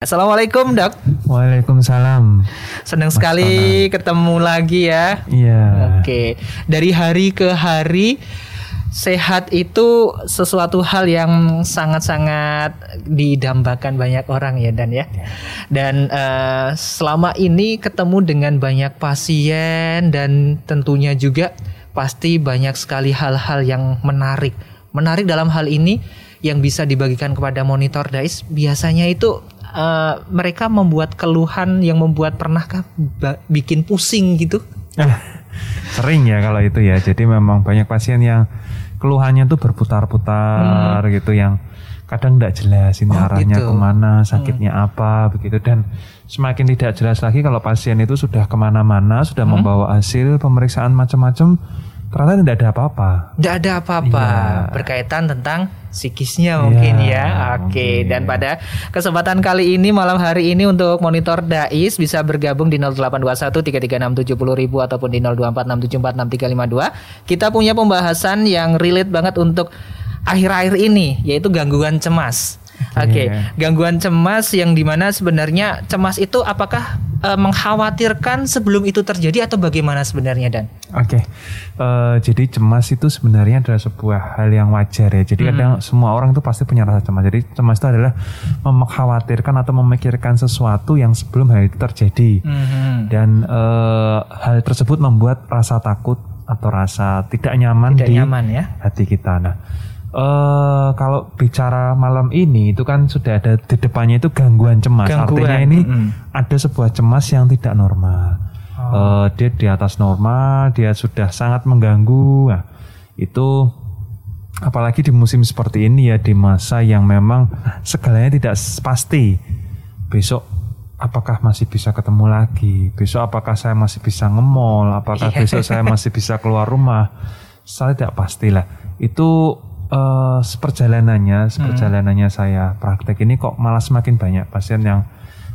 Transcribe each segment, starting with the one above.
Assalamualaikum dok. Waalaikumsalam. Senang sekali ketemu lagi ya. Iya. Oke, dari hari ke hari sehat itu sesuatu hal yang sangat-sangat didambakan banyak orang ya Dan ya. Dan eh, selama ini ketemu dengan banyak pasien dan tentunya juga pasti banyak sekali hal-hal yang menarik. Menarik dalam hal ini yang bisa dibagikan kepada monitor Dais biasanya itu eh, mereka membuat keluhan yang membuat pernahkah bikin pusing gitu? Ah, sering ya kalau itu ya. Jadi memang banyak pasien yang keluhannya tuh berputar-putar gitu yang kadang tidak jelas ini Oh, arahnya gitu. ke mana, sakitnya apa begitu dan semakin tidak jelas lagi kalau pasien itu sudah ke mana-mana, sudah membawa hasil pemeriksaan macam-macam, ternyata tidak ada apa-apa. Tidak ada apa-apa Iya. berkaitan tentang psikisnya mungkin Iya, ya. Oke, mungkin. dan pada kesempatan kali ini malam hari ini untuk monitor Dais bisa bergabung di 0821 336 ataupun di 0246746352. Kita punya pembahasan yang relate banget untuk akhir-akhir ini yaitu gangguan cemas. Oke, Iya. gangguan cemas yang di mana sebenarnya cemas itu apakah eh, mengkhawatirkan sebelum itu terjadi atau bagaimana sebenarnya Dan? Oke, Eh, jadi cemas itu sebenarnya adalah sebuah hal yang wajar ya. Jadi kadang semua orang itu pasti punya rasa cemas. Jadi cemas itu adalah mengkhawatirkan atau memikirkan sesuatu yang sebelum hal itu terjadi. Mhm. Dan eh, hal tersebut membuat rasa takut atau rasa tidak nyaman Tidak di nyaman ya. hati kita. Nah, eh kalau bicara malam ini itu kan sudah ada di depannya itu gangguan cemas. Gangguan, Artinya ini mm-mm. ada sebuah cemas yang tidak normal. Oh. Eh, dia di atas normal, dia sudah sangat mengganggu. Nah, itu apalagi di musim seperti ini ya di masa yang memang segalanya tidak pasti. Besok apakah masih bisa ketemu lagi? Besok apakah saya masih bisa nge-mall? Apakah Iya. besok saya masih bisa keluar rumah? Saya tidak pastilah. Itu eh, seperjalanannya, seperjalanannya saya praktek ini kok malah semakin banyak pasien yang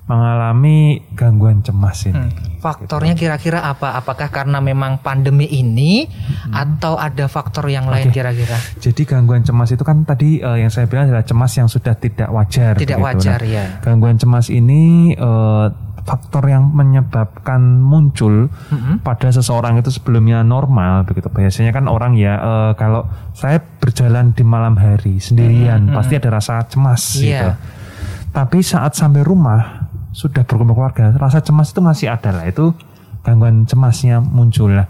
mengalami gangguan cemas ini. Hmm. Faktornya kira-kira apa? Apakah karena memang pandemi ini atau ada faktor yang lain kira-kira? Jadi gangguan cemas itu kan tadi eh, yang saya bilang adalah cemas yang sudah tidak wajar. Tidak begitu. wajar Nah, ya. Gangguan cemas ini eh, faktor yang menyebabkan muncul Mm-mm. pada seseorang itu sebelumnya normal begitu. Biasanya kan orang ya eh, kalau saya berjalan di malam hari sendirian pasti ada rasa cemas Iya. gitu. Tapi saat sampai rumah sudah berkumpul keluarga, rasa cemas itu masih ada lah. Itu gangguan cemasnya muncul lah.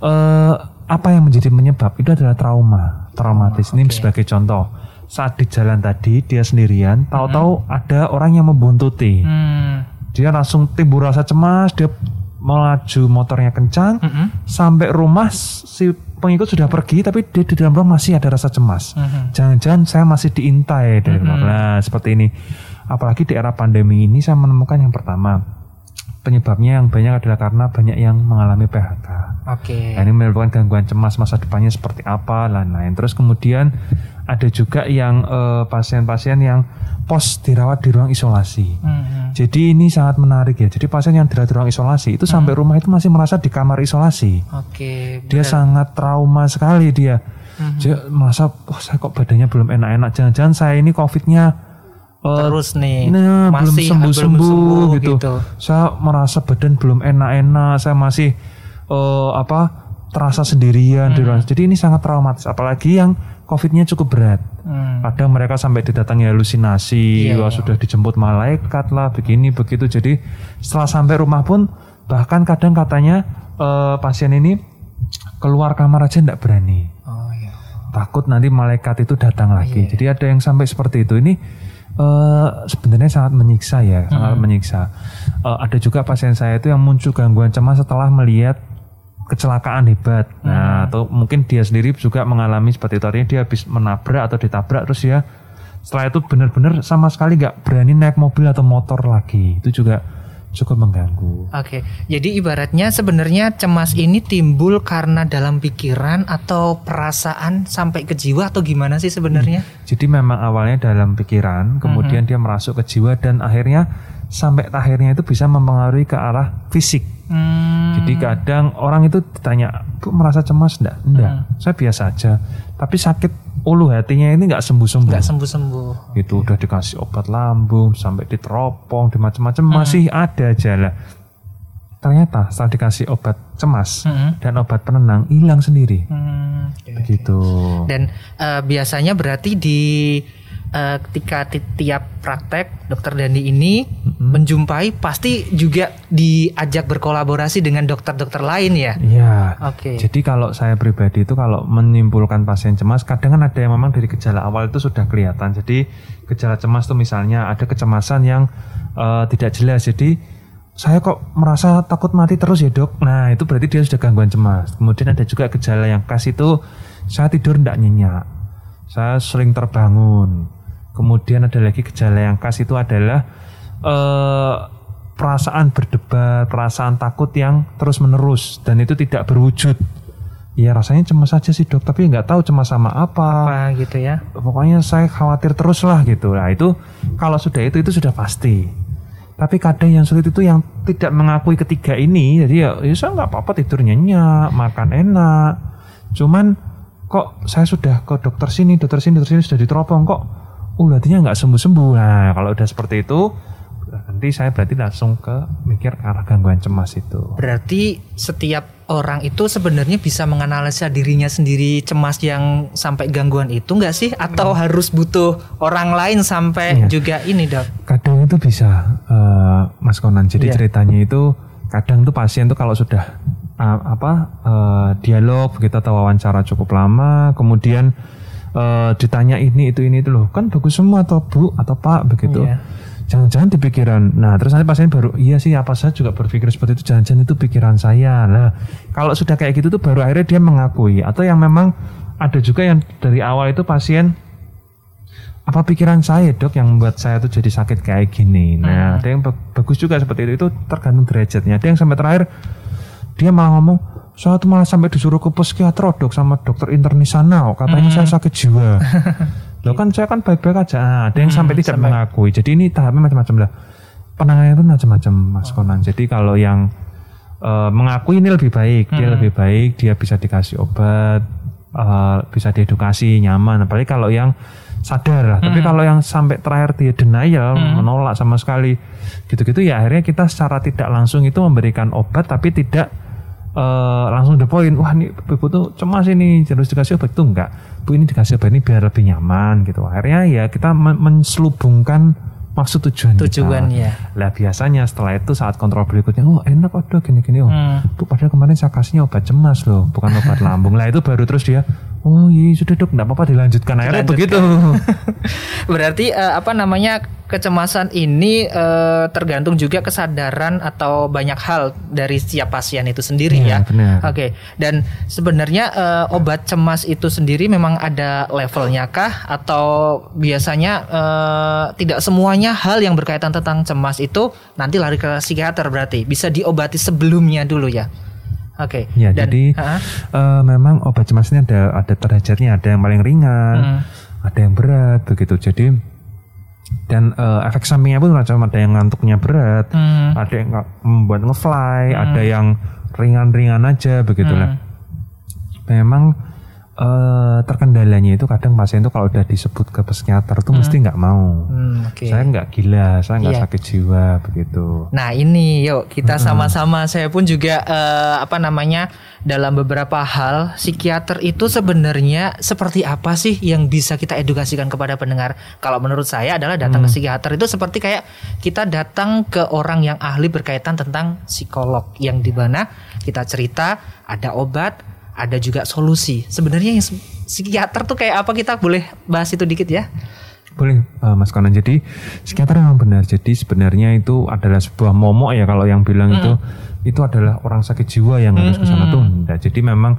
Eh, apa yang menjadi penyebab itu adalah trauma, traumatis. Ini oke. sebagai contoh. Saat di jalan tadi dia sendirian, tahu-tahu ada orang yang membuntuti. Hmm. Dia langsung timbul rasa cemas, dia melaju motornya kencang, Mm-mm. sampai rumah si pengikut sudah pergi tapi dia di dalam rumah masih ada rasa cemas. Jangan-jangan saya masih diintai dari luar. Nah, seperti ini. Apalagi di era pandemi ini saya menemukan yang pertama penyebabnya yang banyak adalah karena banyak yang mengalami PHK. Oke. Nah, ini menyebabkan gangguan cemas masa depannya seperti apa lain-lain. Terus kemudian ada juga yang eh, pasien-pasien yang pos dirawat di ruang isolasi. Mhm. Jadi ini sangat menarik ya. Jadi pasien yang dirawat di ruang isolasi itu sampai rumah itu masih merasa di kamar isolasi. Oke. Dia benar. sangat trauma sekali dia. Mhm. Dia merasa, oh saya kok badannya belum enak-enak. Jangan-jangan saya ini covidnya eh, terus nih nah, belum masih sembuh-sembuh gitu. gitu. Saya merasa badan belum enak-enak. Saya masih eh, apa terasa sendirian di ruang. Jadi ini sangat traumatis. Apalagi yang covidnya cukup berat. Hmm. Kadang mereka sampai didatangi halusinasi, Iya. wah sudah dijemput malaikat lah, begini begitu. Jadi setelah sampai rumah pun bahkan kadang katanya eh, pasien ini keluar kamar aja tidak berani, Oh ya. takut nanti malaikat itu datang lagi. Iya. Jadi ada yang sampai seperti itu. Ini eh, sebenarnya sangat menyiksa ya, sangat menyiksa. Eh, ada juga pasien saya itu yang muncul gangguan cemas setelah melihat kecelakaan hebat. Nah, atau mungkin dia sendiri juga mengalami seperti itu. Artinya dia habis menabrak atau ditabrak terus ya setelah itu benar-benar sama sekali nggak berani naik mobil atau motor lagi. Itu juga cukup mengganggu. Oke, jadi ibaratnya sebenarnya cemas ini timbul karena dalam pikiran atau perasaan sampai ke jiwa atau gimana sih sebenarnya? Jadi memang awalnya dalam pikiran, kemudian dia merasuk ke jiwa dan akhirnya sampai akhirnya itu bisa mempengaruhi ke arah fisik. Hmm. Jadi kadang orang itu ditanya, Bu merasa cemas enggak? Enggak, saya biasa aja. Tapi sakit ulu hatinya ini nggak sembuh-sembuh. nggak sembuh sembuh Itu udah dikasih obat lambung sampai diteropong, di macam-macam Hmm. masih ada aja lah. Ternyata setelah dikasih obat cemas Mm-mm. dan obat penenang hilang sendiri. Hmm. Begitu. dan eh, biasanya berarti di eh, ketika ti- tiap praktek dokter Dandi ini menjumpai pasti juga diajak berkolaborasi dengan dokter-dokter lain ya Iya. oke Jadi kalau saya pribadi itu kalau menyimpulkan pasien cemas, kadang kan ada yang memang dari gejala awal itu sudah kelihatan. Jadi gejala cemas itu misalnya ada kecemasan yang eh, tidak jelas. Jadi saya kok merasa takut mati terus ya dok. Nah itu berarti dia sudah gangguan cemas. Kemudian ada juga gejala yang khas itu saya tidur tidak nyenyak. Saya sering terbangun. Kemudian ada lagi gejala yang khas itu adalah eh, perasaan berdebar, perasaan takut yang terus menerus dan itu tidak berwujud. Ya rasanya cemas saja sih dok, tapi nggak tahu cemas sama apa. apa gitu ya Pokoknya saya khawatir terus lah gitu. Nah itu kalau sudah itu itu sudah pasti. Tapi kadang yang sulit itu yang tidak mengakui ketiga ini. Jadi ya, ya saya nggak apa-apa tidur nyenyak, makan enak. Cuman kok saya sudah ke dokter sini, dokter sini, dokter sini sudah diteropong kok. Uh, hatinya nggak sembuh-sembuh. Nah kalau udah seperti itu, nanti saya berarti langsung ke mikir ke arah gangguan cemas itu. berarti setiap orang itu sebenarnya bisa menganalisa dirinya sendiri cemas yang sampai gangguan itu enggak sih atau harus butuh orang lain sampai Iya. juga ini dok kadang itu bisa eh, Mas Konan jadi Iya. ceritanya itu kadang tuh pasien tuh kalau sudah eh, apa eh, dialog begitu atau wawancara cukup lama kemudian eh, ditanya ini itu ini itu loh. Kan bagus semua atau bu atau pak begitu. Iya. jangan-jangan di pikiran. Nah terus nanti pasien baru iya sih apa saya juga berpikir seperti itu. Jangan-jangan itu pikiran saya. Nah kalau sudah kayak gitu tuh baru akhirnya dia mengakui. Atau yang memang ada juga yang dari awal itu pasien apa pikiran saya dok yang membuat saya tuh jadi sakit kayak gini? Nah ada yang ba- bagus juga seperti itu. Itu tergantung derajatnya. Ada yang sampai terakhir dia malah ngomong saya tuh malah sampai disuruh ke psikiater dok sama dokter internis sana katanya saya sakit jiwa. Loh kan saya kan baik-baik aja. Ah, ada yang sampai tidak mengakui. Jadi ini tahapnya macam-macam lah. Penanganannya itu macam-macam mas Konan. Jadi kalau yang eh, mengakui ini lebih baik. Dia lebih baik dia bisa dikasih obat eh, bisa diedukasi nyaman. Apalagi kalau yang sadar lah. Tapi kalau yang sampai terakhir dia denial menolak sama sekali gitu-gitu ya akhirnya kita secara tidak langsung itu memberikan obat tapi tidak eh, langsung the point wah ini ibu tuh cemas ini harus dikasih obat itu enggak bu ini dikasih obat ini biar lebih nyaman gitu akhirnya ya kita men- menselubungkan maksud tujuan kita. tujuannya Lah biasanya setelah itu saat kontrol berikutnya, oh enak kok dok gini-gini. Oh, Hmm. bu padahal kemarin saya kasihnya obat cemas loh, bukan obat lambung. Lah itu baru terus dia, oh iya sudah dok, enggak apa-apa dilanjutkan. Akhirnya begitu. Berarti eh, apa namanya kecemasan ini eh, tergantung juga kesadaran atau banyak hal dari setiap pasien itu sendiri Iya, ya. benar. Oke. Dan sebenarnya eh, obat cemas itu sendiri memang ada levelnya kah atau biasanya eh, tidak semuanya hal yang berkaitan tentang cemas itu nanti lari ke psikiater berarti bisa diobati sebelumnya dulu ya. Oke. Ya, Dan- jadi Ha-ha. eh, memang obat cemas ini ada ada derajatnya, ada yang paling ringan, Hmm. ada yang berat begitu. Jadi dan eh, efek sampingnya pun macam ada yang ngantuknya berat, Hmm. ada yang membuat ngefly, ada yang ringan-ringan aja begitulah. Hmm. Memang eh, terkendalanya itu kadang pasien itu kalau udah disebut ke psikiater tuh mesti nggak mau. Hmm, oke. Saya nggak gila, saya nggak Iya. sakit jiwa begitu. Nah ini yuk kita sama-sama saya pun juga eh, apa namanya dalam beberapa hal psikiater itu sebenarnya seperti apa sih yang bisa kita edukasikan kepada pendengar? Kalau menurut saya adalah datang ke psikiater itu seperti kayak kita datang ke orang yang ahli berkaitan tentang psikolog yang di mana kita cerita ada obat ada juga solusi. Sebenarnya yang psikiater tuh kayak apa kita boleh bahas itu dikit ya? Boleh eh, Mas Konan. Jadi psikiater memang benar. Jadi sebenarnya itu adalah sebuah momok ya kalau yang bilang itu itu adalah orang sakit jiwa yang harus ke sana tuh. Jadi memang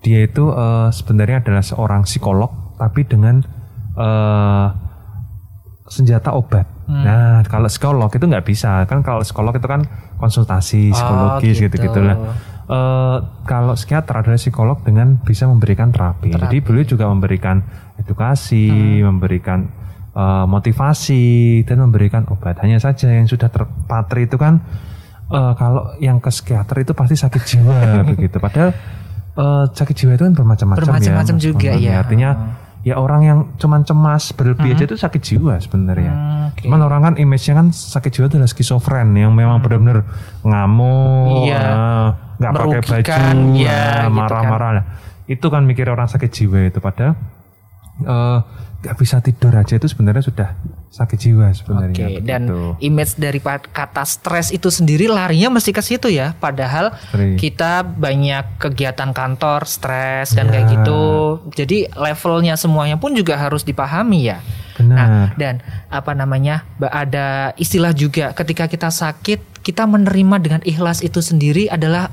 dia itu eh, sebenarnya adalah seorang psikolog tapi dengan eh, senjata obat. Nah, kalau psikolog itu nggak bisa. Kan kalau psikolog itu kan konsultasi psikologis gitu. gitu-gitulah. Eh, kalau psikiater adalah psikolog dengan bisa memberikan terapi. Jadi beliau juga memberikan edukasi, memberikan eh, motivasi dan memberikan obat. Hanya saja yang sudah terpatri itu kan eh, kalau yang ke psikiater itu pasti sakit jiwa begitu. Padahal eh, sakit jiwa itu kan bermacam-macam ya. Bermacam-macam juga, Konon. ya. Artinya ya orang yang cuman cemas berlebih aja itu sakit jiwa sebenarnya. Hmm. Cuman orang kan image-nya kan sakit jiwa adalah skizofren yang memang benar-benar ngamuk, Iya. ah, nggak pakai baju, Merugikan, ya, ah, gitu kan. marah-marah. Itu kan mikir orang sakit jiwa itu padahal eh, nggak bisa tidur aja itu sebenarnya sudah sakit jiwa sebenarnya. Oke, dan begitu. image dari kata stres itu sendiri larinya mesti ke situ ya. Padahal Sering. kita banyak kegiatan kantor, stres kayak Ya. gitu. Jadi levelnya semuanya pun juga harus dipahami ya. Benar. Nah, dan apa namanya? Ada istilah juga ketika kita sakit, kita menerima dengan ikhlas itu sendiri adalah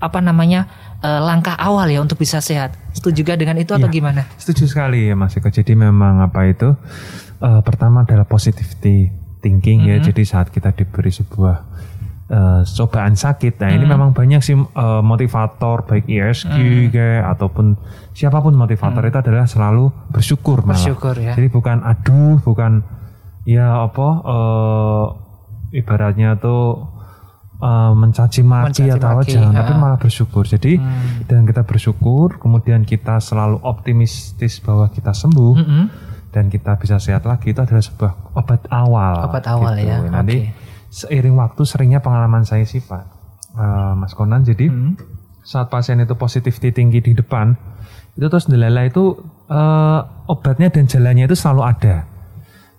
apa namanya? Eh, langkah awal ya untuk bisa sehat. Setuju juga dengan itu atau Iya. gimana? Setuju sekali ya Mas Eko. Jadi memang apa itu eh, pertama adalah positivity thinking ya. Jadi saat kita diberi sebuah eh, cobaan sakit, nah ini memang banyak sih eh, motivator baik ISQ kayak ataupun siapa pun motivator itu adalah selalu bersyukur malah. Bersyukur ya. Jadi bukan aduh, bukan ya apa eh, ibaratnya tuh eh, mencaci maki Mencaci atau apa maki, jangan, ha. tapi malah bersyukur. Jadi Hmm. dan kita bersyukur, kemudian kita selalu optimistis bahwa kita sembuh Mm-mm. dan kita bisa sehat lagi itu adalah sebuah obat awal. gitu. Obat awal ya, Nanti oke. seiring waktu seringnya pengalaman saya sih Pak, eh, Mas Konan. Jadi Hmm. saat pasien itu positivity tinggi di depan, itu terus delala itu eh, obatnya dan jalannya itu selalu ada.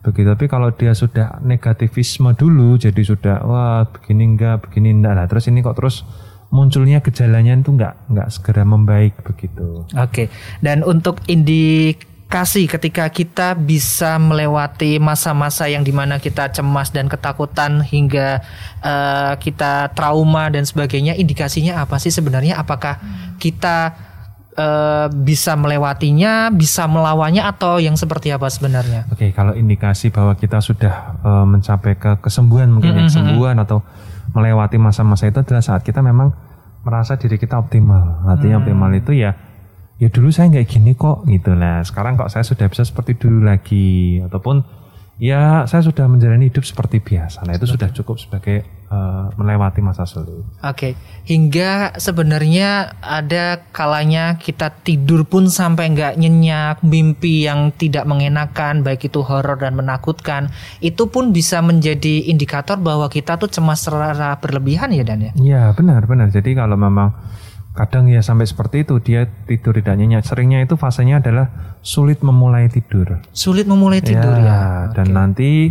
Begitu. Tapi kalau dia sudah negativisme dulu, jadi sudah wah begini enggak, begini enggak lah. Terus ini kok terus munculnya gejalanya itu enggak enggak segera membaik begitu. Oke, dan untuk indikasi ketika kita bisa melewati masa-masa yang di mana kita cemas dan ketakutan hingga eh, kita trauma dan sebagainya, indikasinya apa sih sebenarnya? Apakah kita eh, bisa melewatinya, bisa melawannya, atau yang seperti apa sebenarnya? Oke, kalau indikasi bahwa kita sudah eh, mencapai ke kesembuhan mungkin ya, kesembuhan atau melewati masa-masa itu adalah saat kita memang merasa diri kita optimal. Artinya optimal itu ya ya dulu saya nggak gini kok gitu lah. Sekarang kok saya sudah bisa seperti dulu lagi ataupun ya saya sudah menjalani hidup seperti biasa. Nah, itu sudah cukup sebagai eh, melewati masa sulit. Oke, hingga sebenarnya ada kalanya kita tidur pun sampai nggak nyenyak, mimpi yang tidak mengenakan, baik itu horor dan menakutkan, itu pun bisa menjadi indikator bahwa kita tuh cemas secara berlebihan ya Dan ya. Iya benar benar. Jadi kalau memang kadang ya sampai seperti itu dia tidur tidak nyenyak. Seringnya itu fasenya adalah sulit memulai tidur. Sulit memulai tidur ya. Dan nanti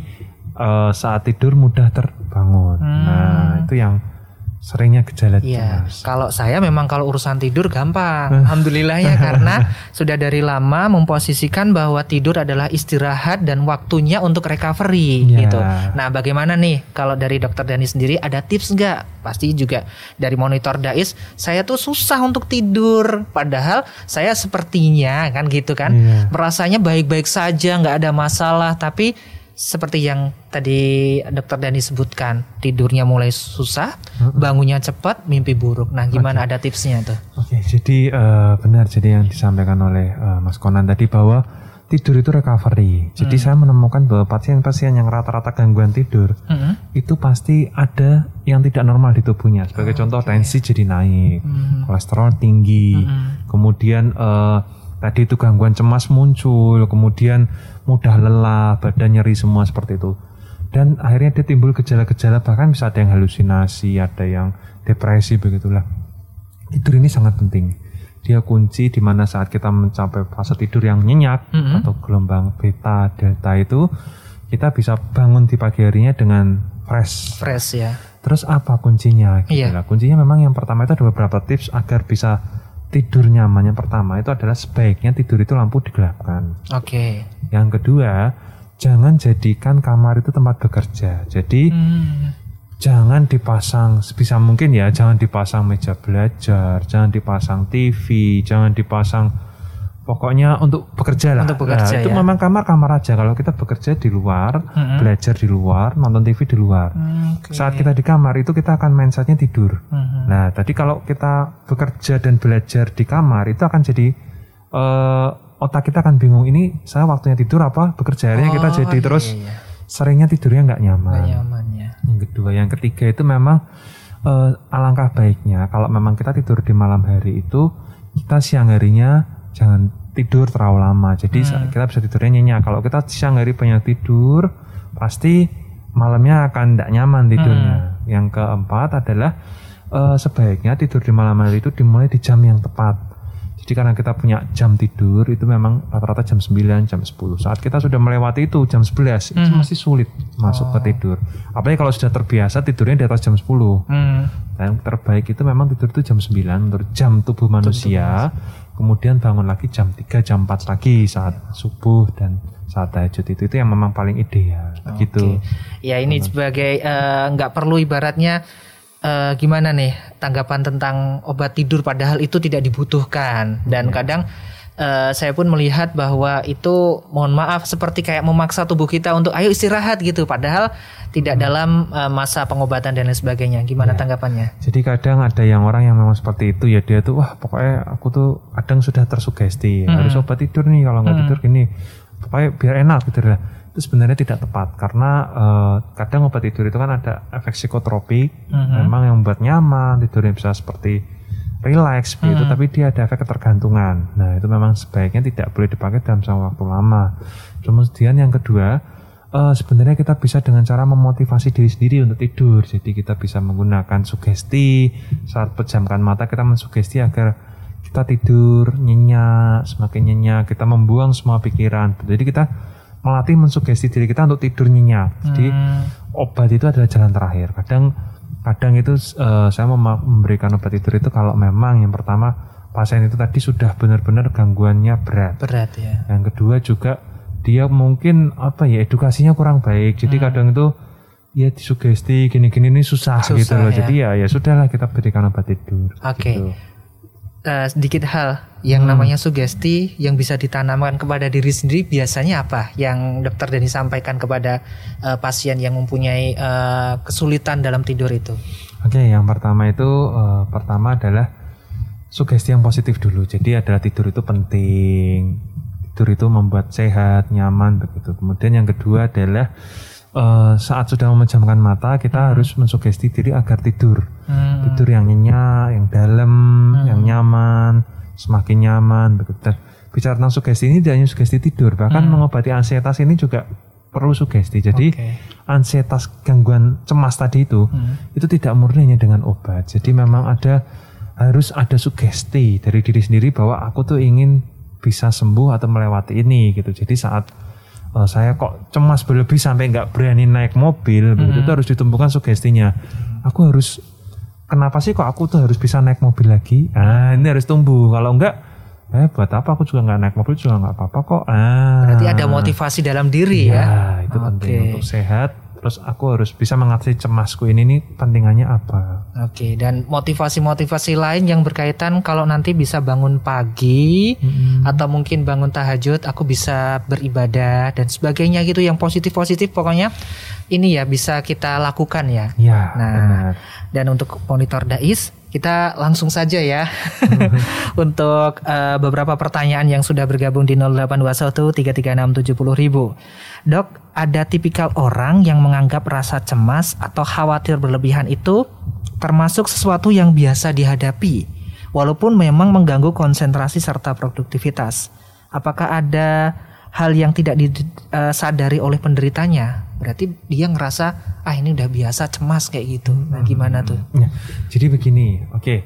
eh, saat tidur mudah terbangun. Nah itu yang seringnya gejala Iya, cemas. kalau saya memang kalau urusan tidur gampang, alhamdulillah ya karena sudah dari lama memposisikan bahwa tidur adalah istirahat dan waktunya untuk recovery Iya. gitu. Nah, bagaimana nih kalau dari dokter Dani sendiri ada tips nggak? Pasti juga dari monitor Dais, saya tuh susah untuk tidur, padahal saya sepertinya kan gitu kan, Iya. merasanya baik-baik saja, nggak ada masalah, tapi seperti yang tadi dokter Dani sebutkan, tidurnya mulai susah, bangunnya cepat, mimpi buruk. Nah, gimana ada tipsnya tuh? Oke, jadi eh, benar jadi yang disampaikan oleh eh, Mas Konan tadi bahwa tidur itu recovery. Jadi saya menemukan bahwa pasien-pasien yang rata-rata gangguan tidur Mm-mm. itu pasti ada yang tidak normal di tubuhnya. Sebagai contoh tensi jadi naik, kolesterol tinggi, kemudian eh, tadi itu gangguan cemas muncul, kemudian mudah lelah, badan nyeri semua seperti itu. Dan akhirnya dia timbul gejala-gejala bahkan bisa ada yang halusinasi, ada yang depresi begitulah. Tidur ini sangat penting. Dia kunci di mana saat kita mencapai fase tidur yang nyenyak Mm-mm. atau gelombang beta, delta itu kita bisa bangun di pagi harinya dengan fresh. Fresh ya. Terus apa kuncinya? Gitu Iya. lah. Kuncinya memang yang pertama itu ada beberapa tips agar bisa tidur nyaman. Yang pertama itu adalah sebaiknya tidur itu lampu digelapkan. Oke. Yang kedua, jangan jadikan kamar itu tempat bekerja. Jadi Hmm. jangan dipasang sebisa mungkin ya, jangan dipasang meja belajar, jangan dipasang TV, jangan dipasang pokoknya untuk bekerja lah. Untuk bekerja, Nah, itu ya. memang kamar-kamar aja. Kalau kita bekerja di luar, Mm-mm. belajar di luar, nonton TV di luar. Hmm, Oke. Saat kita di kamar itu kita akan mindsetnya tidur. Mhm. Nah, tadi kalau kita bekerja dan belajar di kamar itu akan jadi eh, otak kita akan bingung ini saya waktunya tidur apa bekerja akhirnya kita Oh, jadi iya, terus iya. seringnya tidurnya nggak nyaman. Nggak nyaman ya. Yang kedua, yang ketiga itu memang eh, alangkah baiknya kalau memang kita tidur di malam hari itu kita siang harinya jangan tidur terlalu lama. Jadi Hmm. kita bisa tidurnya nyenyak. Kalau kita siang hari banyak tidur, pasti malamnya akan tidak nyaman tidurnya. Hmm. Yang keempat adalah eh, sebaiknya tidur di malam hari itu dimulai di jam yang tepat. Jadi karena kita punya jam tidur itu memang rata-rata jam 9, jam 10. Saat kita sudah melewati itu jam 11 itu Hmm. masih sulit masuk ke tidur. Apalagi kalau sudah terbiasa tidurnya di atas jam 10. Hmm. Dan terbaik itu memang tidur itu jam 9 menurut jam tubuh manusia. Kemudian bangun lagi jam 3, jam 4 lagi saat subuh dan saat tahajud itu. Itu yang memang paling ideal. Gitu. Ya ini sebagai eh, nggak perlu ibaratnya eh, gimana nih tanggapan tentang obat tidur padahal itu tidak dibutuhkan. Dan kadang eh, saya pun melihat bahwa itu mohon maaf seperti kayak memaksa tubuh kita untuk ayo istirahat gitu padahal tidak dalam eh, masa pengobatan dan lain sebagainya. Gimana tanggapannya? Jadi kadang ada yang orang yang memang seperti itu ya dia tuh wah pokoknya aku tuh kadang sudah tersugesti harus obat tidur nih kalau nggak tidur gini pokoknya biar enak gitu lah. Itu sebenarnya tidak tepat karena eh, kadang obat tidur itu kan ada efek psikotropik memang yang membuat nyaman tidurnya bisa seperti relax gitu tapi dia ada efek ketergantungan. Nah itu memang sebaiknya tidak boleh dipakai dalam jangka waktu lama. Kemudian yang kedua eh, sebenarnya kita bisa dengan cara memotivasi diri sendiri untuk tidur. Jadi kita bisa menggunakan sugesti saat pejamkan mata kita mensugesti agar kita tidur nyenyak, semakin nyenyak, kita membuang semua pikiran. Jadi kita melatih mensugesti diri kita untuk tidur nyenyak. Jadi obat itu adalah jalan terakhir. Kadang kadang itu eh, saya mem- memberikan obat tidur itu kalau memang yang pertama pasien itu tadi sudah benar-benar gangguannya berat. Berat ya. Yang kedua juga dia mungkin apa ya edukasinya kurang baik. Jadi kadang itu ya disugesti gini-gini ini susah, Susah, gitu loh. ya. Jadi ya ya sudahlah kita berikan obat tidur. Oke. gitu. Eh, sedikit hal yang namanya sugesti yang bisa ditanamkan kepada diri sendiri biasanya apa yang dokter Deni sampaikan kepada eh, pasien yang mempunyai eh, kesulitan dalam tidur itu Oke, yang pertama itu eh, pertama adalah sugesti yang positif dulu. Jadi adalah tidur itu penting. Tidur itu membuat sehat, nyaman begitu. Kemudian yang kedua adalah eh, saat sudah memejamkan mata kita harus mensugesti diri agar tidur. Hmm. Tidur yang nyenyak, yang dalam, yang nyaman, semakin nyaman begitu. Dan bicara tentang sugesti ini tidak hanya sugesti tidur, bahkan mengobati ansietas ini juga perlu sugesti. Jadi Oke. ansietas gangguan cemas tadi itu itu tidak murni hanya dengan obat. Jadi memang ada harus ada sugesti dari diri sendiri bahwa aku tuh ingin bisa sembuh atau melewati ini gitu. Jadi saat eh, saya kok cemas berlebih sampai nggak berani naik mobil, begitu itu harus ditumpukan sugestinya. Aku harus kenapa sih kok aku tuh harus bisa naik mobil lagi? Ah ini harus tumbuh. Kalau enggak, eh buat apa aku juga nggak naik mobil juga nggak apa-apa kok. Ah berarti ada motivasi dalam diri ya Ya, itu penting Oke. untuk sehat. Terus aku harus bisa mengatasi cemasku ini nih pentingannya apa? Oke, dan motivasi-motivasi lain yang berkaitan kalau nanti bisa bangun pagi atau mungkin bangun tahajud, aku bisa beribadah dan sebagainya gitu yang positif-positif pokoknya ini ya bisa kita lakukan ya. Ya, Nah, benar. dan untuk monitor Dais kita langsung saja ya untuk eh, beberapa pertanyaan yang sudah bergabung di 0821 336 ribu. Dok, ada tipikal orang yang menganggap rasa cemas atau khawatir berlebihan itu termasuk sesuatu yang biasa dihadapi, walaupun memang mengganggu konsentrasi serta produktivitas. Apakah ada hal yang tidak disadari oleh penderitanya? Berarti dia ngerasa ah ini udah biasa cemas kayak gitu. Nah, gimana tuh? Ya, jadi begini, oke.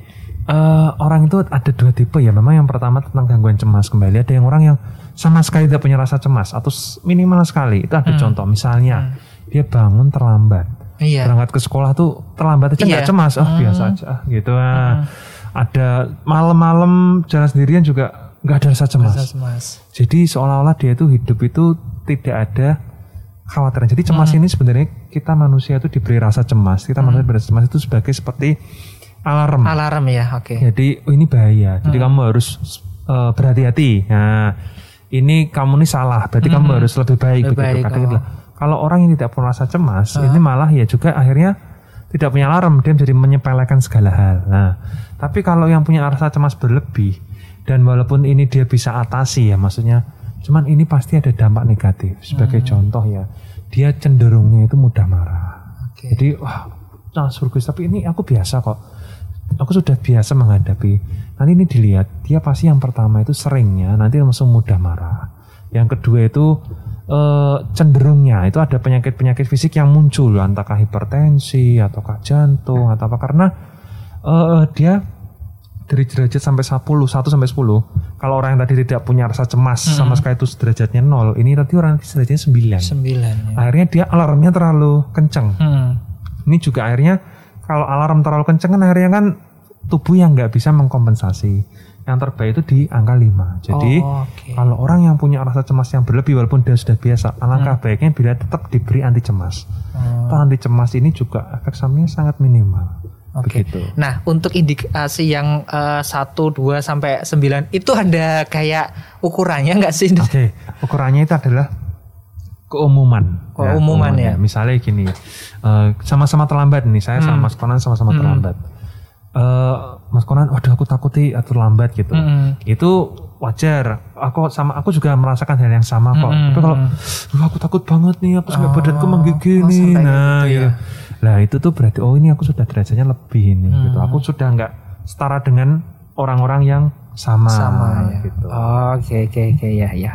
Eh, orang itu ada dua tipe ya. Memang yang pertama tentang gangguan cemas kembali. Ada yang orang yang sama sekali tidak punya rasa cemas atau minimal sekali. Itu ada contoh. Misalnya dia bangun terlambat, Iya. berangkat ke sekolah tuh terlambat aja nggak Iya. cemas. Oh biasa aja, gitu. ah. Ada malam-malam jalan sendirian juga nggak ada rasa cemas. Rasa cemas. Jadi seolah-olah dia itu hidup itu tidak ada khawatiran. Jadi cemas ini sebenarnya kita manusia itu diberi rasa cemas. Kita manusia diberi cemas itu sebagai seperti alarm. Alarm ya, oke. Jadi oh ini bahaya. Jadi kamu harus eh, berhati-hati. Nah, ini kamu ini salah. Berarti kamu harus lebih baik Lebih begitu. baik, oh. Kalau orang yang tidak punya rasa cemas, ini malah ya juga akhirnya tidak punya alarm. Dia menjadi menyepelekan segala hal. Nah, tapi kalau yang punya rasa cemas berlebih dan walaupun ini dia bisa atasi ya, maksudnya, cuman ini pasti ada dampak negatif. Sebagai contoh ya, dia cenderungnya itu mudah marah. Oke. Jadi wah, nah surga tapi ini aku biasa kok. aku sudah biasa menghadapi. Nanti ini dilihat, dia pasti yang pertama itu seringnya nanti langsung mudah marah. Yang kedua itu eh, cenderungnya itu ada penyakit-penyakit fisik yang muncul, entahkah hipertensi ataukah jantung atau apa karena eh, dia dari derajat sampai 10, 1 sampai 10. Kalau orang yang tadi tidak punya rasa cemas sama sekali itu derajatnya 0, ini tadi orang derajatnya 9. Sembilan. Ya. Akhirnya dia alarmnya terlalu kenceng. Hmm. Ini juga akhirnya kalau alarm terlalu kenceng kan akhirnya kan tubuh yang nggak bisa mengkompensasi. Yang terbaik itu di angka 5. Jadi Oh, oke. kalau orang yang punya rasa cemas yang berlebih walaupun dia sudah biasa, alangkah Hmm. baiknya bila tetap diberi anti cemas. Toh anti cemas ini juga efek sampingnya sangat minimal. Oke. Begitu. Nah, untuk indikasi yang eh, satu, dua sampai sembilan itu ada kayak ukurannya nggak sih? Oke, ukurannya itu adalah keumuman. Keumuman ya. Misalnya gini, eh, sama-sama terlambat nih. Saya sama Mas Konan sama-sama terlambat. Eh, Mas Konan, waduh aku takuti atau lambat gitu. Mm-mm. Itu wajar. Aku sama aku juga merasakan hal yang sama kok. Mm-mm. Tapi kalau "Duh, aku takut banget nih, aku sampai Oh, badanku menggigil oh, nih. Nah, gitu ya. iya. Lah itu tuh berarti oh ini aku sudah derajatnya lebih gitu. Hmm. Aku sudah nggak setara dengan orang-orang yang sama, sama ya. gitu. Oke oke oke ya ya.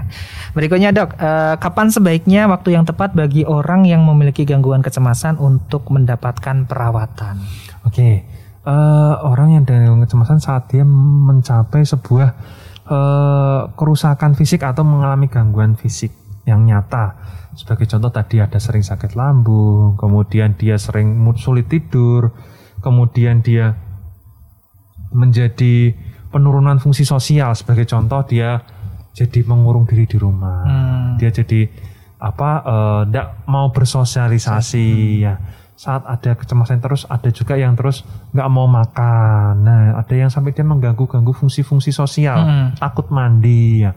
Berikutnya dok, eh, kapan sebaiknya waktu yang tepat bagi orang yang memiliki gangguan kecemasan untuk mendapatkan perawatan? Oke, eh, orang yang dengan kecemasan saat dia mencapai sebuah eh, kerusakan fisik atau mengalami gangguan fisik yang nyata. Sebagai contoh tadi ada sering sakit lambung, kemudian dia sering sulit tidur, kemudian dia menjadi penurunan fungsi sosial. Sebagai contoh dia jadi mengurung diri di rumah, Hmm. dia jadi apa? Tidak mau bersosialisasi ya saat ada kecemasan terus ada juga yang terus nggak mau makan nah ada yang sampai dia mengganggu ganggu fungsi-fungsi sosial Hmm. takut mandi ya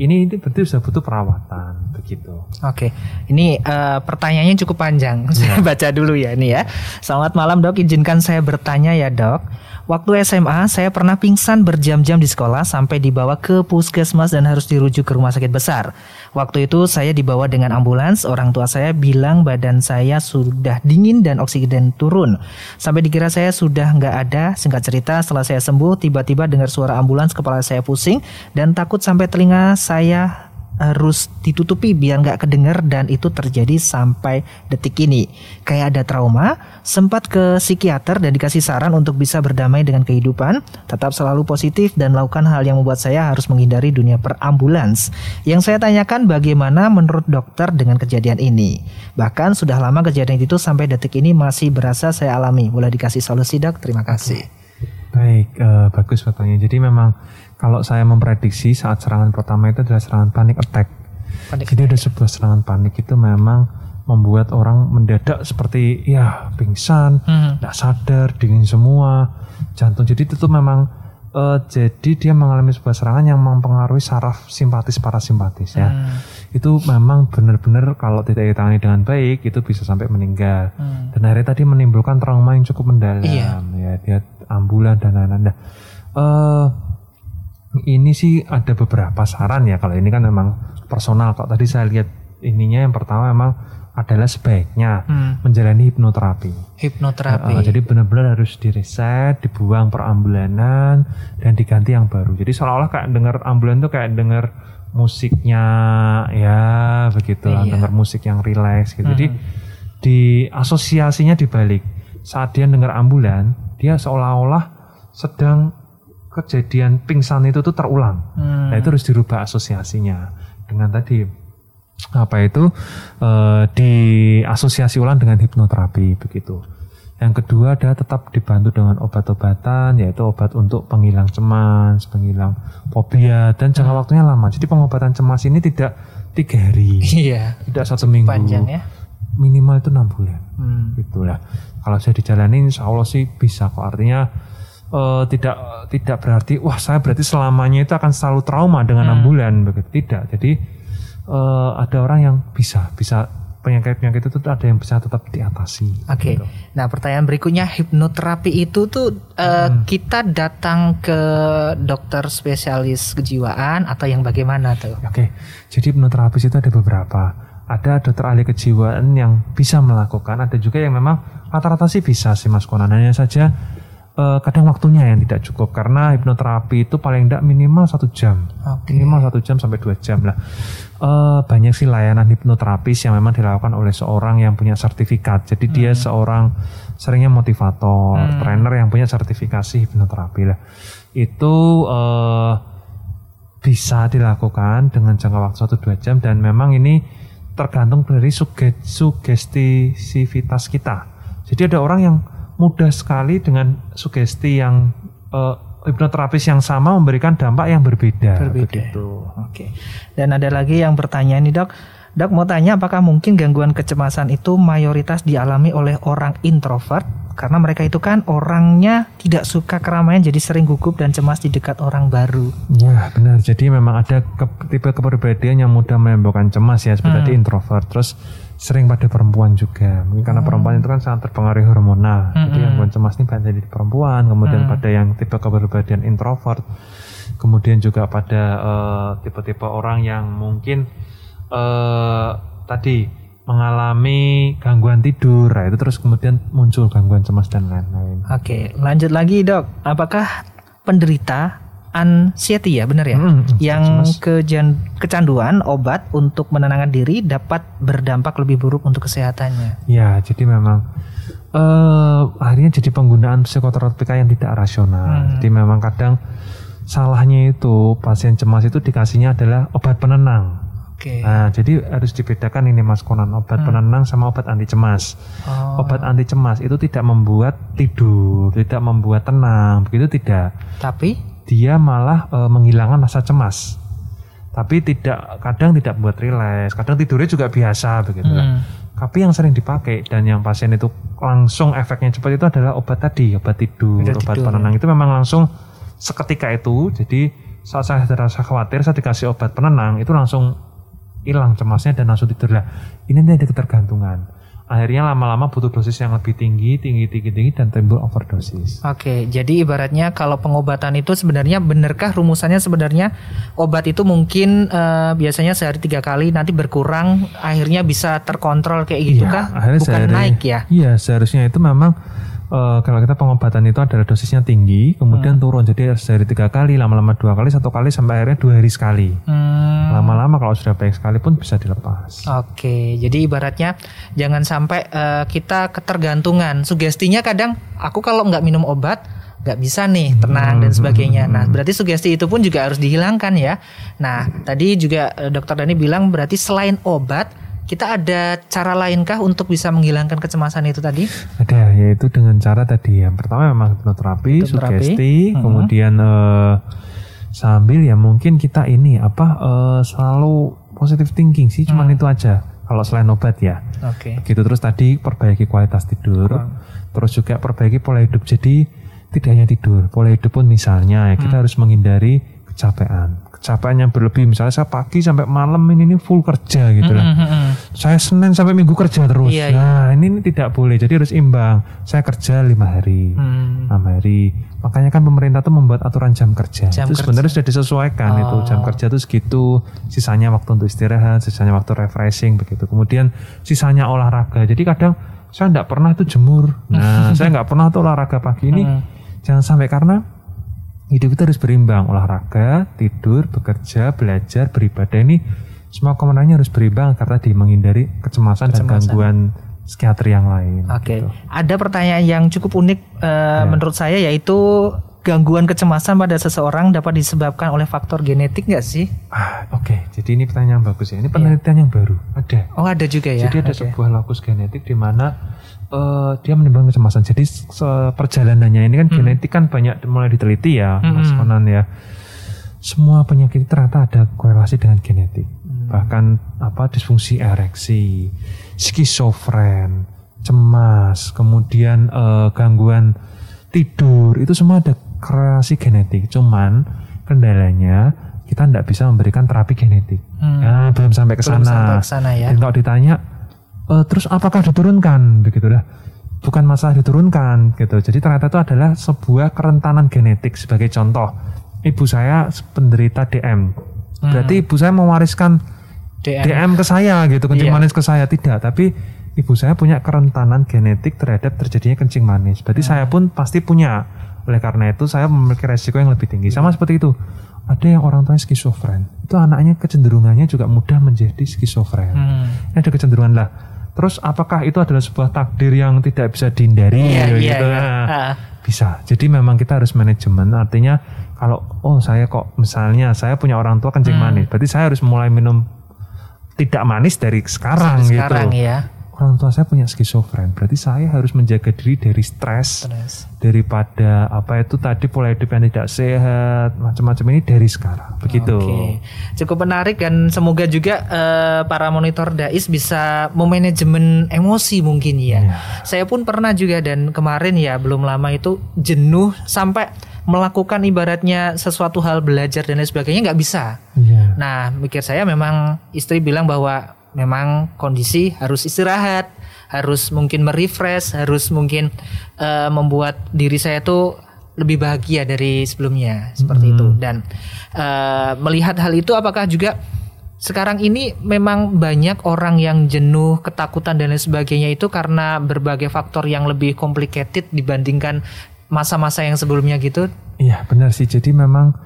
ini ini berarti sudah butuh perawatan begitu Oke, ini eh, pertanyaannya cukup panjang. Saya baca dulu ya ini ya. Selamat malam dok, izinkan saya bertanya ya dok. Waktu SMA saya pernah pingsan berjam-jam di sekolah sampai dibawa ke puskesmas dan harus dirujuk ke rumah sakit besar. Waktu itu saya dibawa dengan ambulans, orang tua saya bilang badan saya sudah dingin dan oksigen turun. Sampai dikira saya sudah nggak ada. Singkat cerita setelah saya sembuh tiba-tiba dengar suara ambulans kepala saya pusing dan takut sampai telinga saya harus ditutupi biar nggak kedenger dan itu terjadi sampai detik ini. Kayak ada trauma, sempat ke psikiater dan dikasih saran untuk bisa berdamai dengan kehidupan, tetap selalu positif dan lakukan hal yang membuat saya harus menghindari dunia perambulans. Yang saya tanyakan bagaimana menurut dokter dengan kejadian ini. Bahkan sudah lama kejadian itu sampai detik ini masih berasa saya alami. Boleh dikasih solusi dok? Terima kasih. baik eh, bagus pertanyaan jadi memang kalau saya memprediksi saat serangan pertama itu adalah serangan panik attack Panik jadi ada sebuah serangan panik itu memang membuat orang mendadak seperti ya pingsan Hmm. nggak sadar dingin semua jantung jadi itu tuh memang eh, jadi dia mengalami sebuah serangan yang mempengaruhi saraf simpatis parasimpatis ya Hmm. itu memang benar-benar kalau tidak ditangani dengan baik itu bisa sampai meninggal Hmm. dan akhirnya tadi menimbulkan trauma yang cukup mendalam Iya. ya dia ambulan dan lain-lain nah eh, ini sih ada beberapa saran ya kalau ini kan memang personal kok tadi saya lihat ininya yang pertama memang adalah sebaiknya Hmm. menjalani hipnoterapi Hipnoterapi. Uh, jadi benar-benar harus direset, dibuang perambulanan dan diganti yang baru. Jadi seolah-olah kayak dengar ambulan tuh kayak dengar musiknya ya begitu lah, Iya. dengar musik yang rileks gitu. Jadi di asosiasinya dibalik. Saat dia dengar ambulan, dia seolah-olah sedang kejadian pingsan itu tuh terulang. Hmm. Nah itu harus dirubah asosiasinya dengan tadi apa itu eh, diasosiasi ulang dengan hipnoterapi begitu. Yang kedua adalah tetap dibantu dengan obat-obatan yaitu obat untuk penghilang cemas, penghilang fobia dan jangka waktunya lama. Jadi pengobatan cemas ini tidak tiga hari, Iya. tidak satu minggu, Panjang ya. minimal itu enam bulan Hmm. gitulah. Kalau saya dijalani insya Allah sih bisa kok. Artinya eh, tidak tidak berarti wah saya berarti selamanya itu akan selalu trauma dengan enam bulan begitu tidak. Jadi eh, ada orang yang bisa bisa penyakit-penyakit itu tuh ada yang bisa tetap diatasi. Oke. gitu. Nah, pertanyaan berikutnya hipnoterapi itu tuh eh, kita datang ke dokter spesialis kejiwaan atau yang bagaimana tuh? Oke, jadi hipnoterapis itu ada beberapa. Ada dokter ahli kejiwaan yang bisa melakukan, ada juga yang memang rata-rata sih bisa sih Mas Konan. Hanya saja eh, kadang waktunya yang tidak cukup karena hipnoterapi itu paling tidak minimal satu jam. Oke. minimal satu jam sampai dua jam lah. Eh, banyak sih layanan hipnoterapis yang memang dilakukan oleh seorang yang punya sertifikat. Jadi dia seorang seringnya motivator trainer yang punya sertifikasi hipnoterapi lah. Itu eh, bisa dilakukan dengan jangka waktu satu dua jam dan memang ini tergantung dari suge, sugestivitas kita. Jadi ada orang yang mudah sekali dengan sugesti yang eh, hipnoterapis yang sama memberikan dampak yang berbeda. Berbeda. begitu. Oke. Dan ada lagi yang bertanya nih dok. Dok mau tanya apakah mungkin gangguan kecemasan itu mayoritas dialami oleh orang introvert karena mereka itu kan orangnya tidak suka keramaian jadi sering gugup dan cemas di dekat orang baru. Ya benar. Jadi memang ada ke- tipe kepribadian yang mudah menimbulkan cemas ya seperti tadi introvert. Terus sering pada perempuan juga. Mungkin karena perempuan itu kan sangat terpengaruhi hormonal. Jadi gangguan cemas ini banyak di perempuan. Kemudian pada yang tipe kepribadian introvert. Kemudian juga pada eh, tipe-tipe orang yang mungkin eh tadi mengalami gangguan tidur. Nah, itu terus kemudian muncul gangguan cemas dan lain-lain. Oke, lanjut lagi dok. Apakah penderita anxiety ya benar ya? Mm, yang cemas. kejan- kecanduan obat untuk menenangkan diri dapat berdampak lebih buruk untuk kesehatannya. Ya, jadi memang eh akhirnya jadi penggunaan psikoterapika yang tidak rasional. Jadi memang kadang salahnya itu pasien cemas itu dikasihnya adalah obat penenang. Oke. Nah, jadi harus dibedakan ini Mas Konan, obat penenang sama obat anti cemas. Oh, Obat anti cemas itu tidak membuat tidur, tidak membuat tenang, begitu tidak. tapi Dia malah eh, menghilangkan rasa cemas. Tapi tidak kadang tidak buat rileks, kadang tidurnya juga biasa begitu lah. Hmm. Tapi yang sering dipakai dan yang pasien itu langsung efeknya cepat itu adalah obat tadi, obat tidur, Obat obat tidur, penenang itu memang langsung seketika itu. Jadi saat saya ada rasa khawatir, saya dikasih obat penenang itu langsung hilang cemasnya dan langsung tidur lah. Ini ada ketergantungan. Akhirnya lama-lama butuh dosis yang lebih tinggi, tinggi, tinggi, tinggi dan timbul overdosis. Oke, jadi ibaratnya kalau pengobatan itu sebenarnya benarkah rumusannya sebenarnya obat itu mungkin eh, biasanya sehari tiga kali nanti berkurang akhirnya bisa terkontrol kayak gitu Iya, kah? akhirnya Bukan sehari- naik ya? Iya, seharusnya itu memang eh, kalau kita pengobatan itu adalah dosisnya tinggi, kemudian Hmm. turun jadi sehari tiga kali, lama-lama dua kali, satu kali sampai akhirnya dua hari sekali. Hmm, Lama-lama kalau sudah baik sekali pun bisa dilepas. Oke, jadi ibaratnya jangan sampai eh, kita ketergantungan. Sugestinya kadang aku kalau nggak minum obat nggak bisa nih tenang dan sebagainya. Nah, berarti sugesti itu pun juga harus dihilangkan ya. Nah, tadi juga eh, Dokter Dani bilang berarti selain obat kita ada cara lainkah untuk bisa menghilangkan kecemasan itu tadi? Ada yaitu dengan cara tadi yang pertama memang hipnoterapi, Hipnoterapi. sugesti, kemudian eh, sambil ya mungkin kita ini apa eh, selalu positive thinking sih, cuman itu aja. Kalau selain obat ya. Oke. Gitu terus tadi perbaiki kualitas tidur, terus juga perbaiki pola hidup. Jadi tidak hanya tidur, pola hidup pun misalnya ya, kita harus menghindari kecapean. Kecapean yang berlebih, misalnya saya pagi sampai malam ini, ini full kerja gitu lah. Hmm, Saya Senin sampai Minggu kerja terus. Iya, iya. nah ini, ini tidak boleh. Jadi harus imbang. Saya kerja lima hari, Hmm. enam hari. Makanya kan pemerintah tuh membuat aturan jam kerja. Jam itu sebenarnya sudah disesuaikan itu jam kerja itu segitu. Sisanya waktu untuk istirahat, sisanya waktu refreshing begitu. Kemudian sisanya olahraga. Jadi kadang saya nggak pernah tuh jemur. Nah saya nggak pernah tuh olahraga pagi ini. Jangan sampai karena hidup itu harus berimbang olahraga tidur bekerja belajar beribadah ini semua komponennya harus berimbang karena di menghindari kecemasan, dan gangguan psikiatri yang lain Oke. gitu. Ada pertanyaan yang cukup unik eh, menurut saya yaitu gangguan kecemasan pada seseorang dapat disebabkan oleh faktor genetik nggak sih? ah, oke jadi ini pertanyaan yang bagus ya ini penelitian yang baru ada Oh ada juga ya. jadi ada Oke. sebuah lokus genetik di mana eh, dia menimbulkan kecemasan jadi perjalanannya ini kan Hmm. genetik kan banyak mulai diteliti ya Mas Konan ya semua penyakit ternyata ada korelasi dengan genetik Hmm. bahkan apa disfungsi ereksi skizofren cemas kemudian eh, gangguan tidur itu semua ada korelasi genetik cuman kendalanya kita tidak bisa memberikan terapi genetik Hmm. ya, belum sampai ke Belum sana sampai ke sana ya. dan kalau ditanya "Eh, terus apakah diturunkan begitulah bukan masalah diturunkan gitu jadi ternyata itu adalah sebuah kerentanan genetik sebagai contoh ibu saya penderita DM berarti ibu saya mewariskan DM. DM ke saya gitu kencing Iya. manis ke saya tidak tapi ibu saya punya kerentanan genetik terhadap terjadinya kencing manis. Berarti saya pun pasti punya. Oleh karena itu saya memiliki resiko yang lebih tinggi. Sama seperti itu. Ada yang orang tuanya skizofren. Itu anaknya kecenderungannya juga mudah menjadi skizofren. Hmm. Ini ada kecenderungan lah. Terus apakah itu adalah sebuah takdir yang tidak bisa dihindari Iya, iya, gitu? iya. Nah, Ah. bisa. Jadi memang kita harus manajemen. Artinya kalau oh saya kok misalnya saya punya orang tua kencing Hmm. manis, berarti saya harus mulai minum tidak manis dari sekarang, Sekarang gitu. ya. Orang tua saya punya skizofren, berarti saya harus menjaga diri dari stres, Terus. daripada apa itu tadi pola hidup yang tidak sehat, macam-macam ini dari sekarang. Begitu. Oke, cukup menarik dan semoga juga eh, para monitor dais bisa memanajemen emosi mungkin ya. Iya. Saya pun pernah juga dan kemarin ya belum lama itu jenuh sampai melakukan ibaratnya sesuatu hal belajar dan lain sebagainya nggak bisa. Iya. Nah, mikir saya memang istri bilang bahwa memang kondisi harus istirahat, harus mungkin merefresh, harus mungkin eh, membuat diri saya tuh lebih bahagia dari sebelumnya seperti itu. Dan eh, melihat hal itu, apakah juga sekarang ini memang banyak orang yang jenuh, ketakutan dan lain sebagainya itu karena berbagai faktor yang lebih complicated dibandingkan masa-masa yang sebelumnya gitu. Iya benar sih. Jadi memang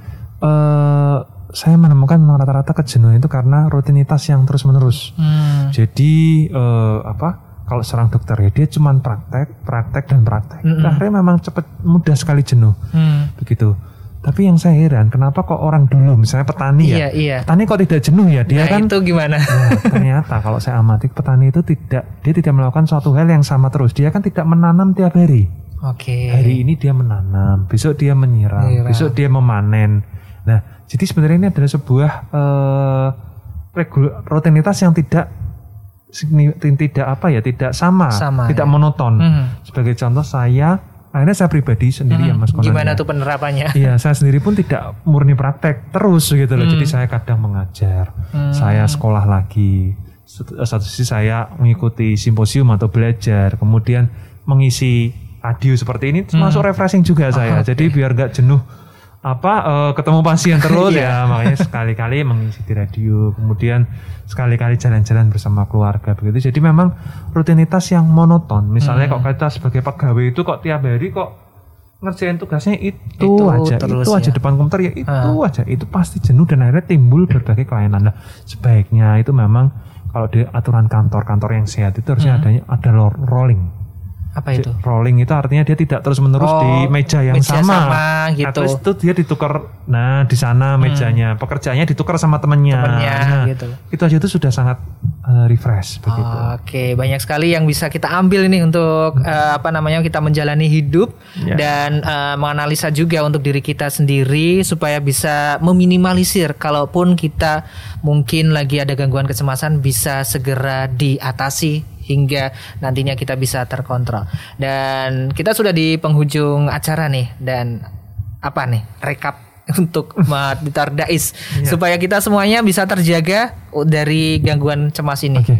eh saya menemukan memang rata-rata kejenuhan itu karena rutinitas yang terus-menerus. Hmm. Jadi eh, apa? Kalau serang dokter ya dia cuma praktek, praktek dan praktek. Mm-mm. Akhirnya memang cepat mudah sekali jenuh Hmm. begitu. Tapi yang saya heran kenapa kok orang dulu misalnya petani Iya, ya, iya. petani kok tidak jenuh ya? Dia Nah, kan itu gimana? Nah, ternyata kalau saya amati petani itu tidak dia tidak melakukan suatu hal yang sama terus. Dia kan tidak menanam tiap hari. Oke. Hari ini dia menanam, besok dia menyiram, Menyiram. besok dia memanen. Nah, jadi sebenarnya ini adalah sebuah eh, regul- rutinitas yang tidak tidak apa ya, tidak sama, Sama, tidak ya. monoton. Hmm. Sebagai contoh saya, akhirnya saya pribadi sendiri ya Mas Konan. Gimana ya. tuh penerapannya? Iya, saya sendiri pun tidak murni praktek terus gitu loh. Hmm. Jadi saya kadang mengajar, Hmm. saya sekolah lagi. Satu satu sisi saya mengikuti simposium atau belajar, kemudian mengisi radio seperti ini termasuk refreshing juga saya. Jadi biar nggak jenuh apa eh, ketemu pasien terus Iya. ya makanya sekali-kali mengisi di radio kemudian sekali-kali jalan-jalan bersama keluarga begitu jadi memang rutinitas yang monoton misalnya Hmm. kok kita sebagai pegawai itu kok tiap hari kok ngerjain tugasnya itu, Itu aja terus itu aja ya. depan komputer ya itu Ah. aja itu pasti jenuh dan akhirnya timbul berbagai kelainan nah sebaiknya itu memang kalau di aturan kantor-kantor yang sehat itu harusnya Hmm. adanya ada rolling Apa itu? rolling itu artinya dia tidak terus menerus Oh, di meja yang meja sama. sama gitu. At least itu dia ditukar. Nah di sana mejanya, pekerjaannya ditukar sama temennya. Temennya, Nah, gitu. Itu aja itu sudah sangat eh, refresh begitu. Oke, banyak sekali yang bisa kita ambil ini untuk eh, apa namanya kita menjalani hidup Ya. dan eh, menganalisa juga untuk diri kita sendiri supaya bisa meminimalisir kalaupun kita mungkin lagi ada gangguan kecemasan bisa segera diatasi hingga nantinya kita bisa terkontrol. Dan kita sudah di penghujung acara nih dan apa nih rekap untuk Maditar Dais supaya kita semuanya bisa terjaga dari gangguan cemas ini. Oke.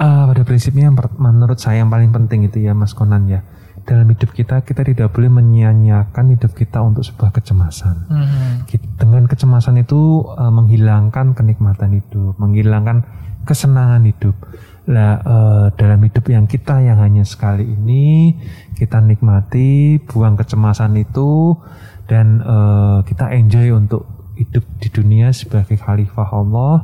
Eh, pada prinsipnya menurut saya yang paling penting itu ya Mas Konan ya. Dalam hidup kita kita tidak boleh menyia-nyiakan hidup kita untuk sebuah kecemasan. Hmm. Dengan kecemasan itu eh, menghilangkan kenikmatan hidup, menghilangkan kesenangan hidup. Lah eh, dalam hidup yang kita yang hanya sekali ini kita nikmati, buang kecemasan itu dan eh, kita enjoy untuk hidup di dunia sebagai khalifah Allah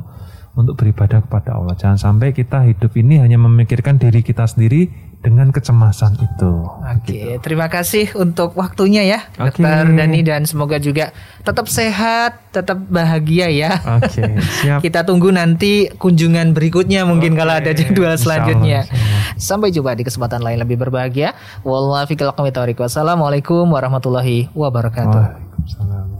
untuk beribadah kepada Allah. Jangan sampai kita hidup ini hanya memikirkan diri kita sendiri dengan kecemasan itu. Oke, terima kasih untuk waktunya ya, Oke. Dokter Dani dan semoga juga tetap sehat, tetap bahagia ya. Oke, siap. Kita tunggu nanti kunjungan berikutnya mungkin Oke, kalau ada jadwal insya selanjutnya. Allah, insya Allah. Sampai jumpa di kesempatan lain lebih berbahagia. Wallahualam Wassalamualaikum warahmatullahi wabarakatuh. Waalaikumsalam.